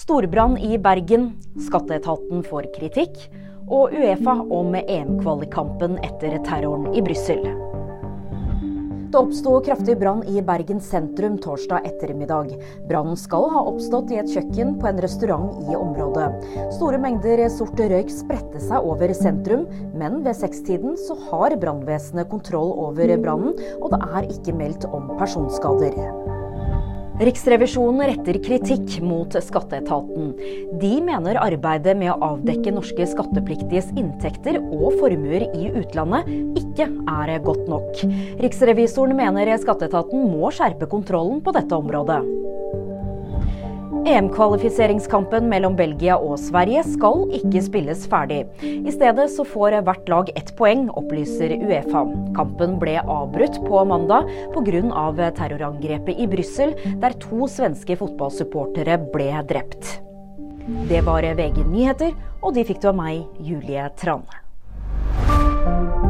Storbrann i Bergen, skatteetaten får kritikk, og Uefa om EM-kvalikkampen etter terroren i Brussel. Det oppsto kraftig brann i Bergen sentrum torsdag ettermiddag. Brannen skal ha oppstått i et kjøkken på en restaurant i området. Store mengder sort røyk spredte seg over sentrum, men ved sekstiden så har brannvesenet kontroll over brannen, og det er ikke meldt om personskader. Riksrevisjonen retter kritikk mot skatteetaten. De mener arbeidet med å avdekke norske skattepliktiges inntekter og formuer i utlandet ikke er godt nok. Riksrevisoren mener skatteetaten må skjerpe kontrollen på dette området. EM-kvalifiseringskampen mellom Belgia og Sverige skal ikke spilles ferdig. I stedet så får hvert lag ett poeng, opplyser Uefa. Kampen ble avbrutt på mandag pga. terrorangrepet i Brussel, der to svenske fotballsupportere ble drept. Det var VG nyheter, og de fikk du av meg, Julie Trane.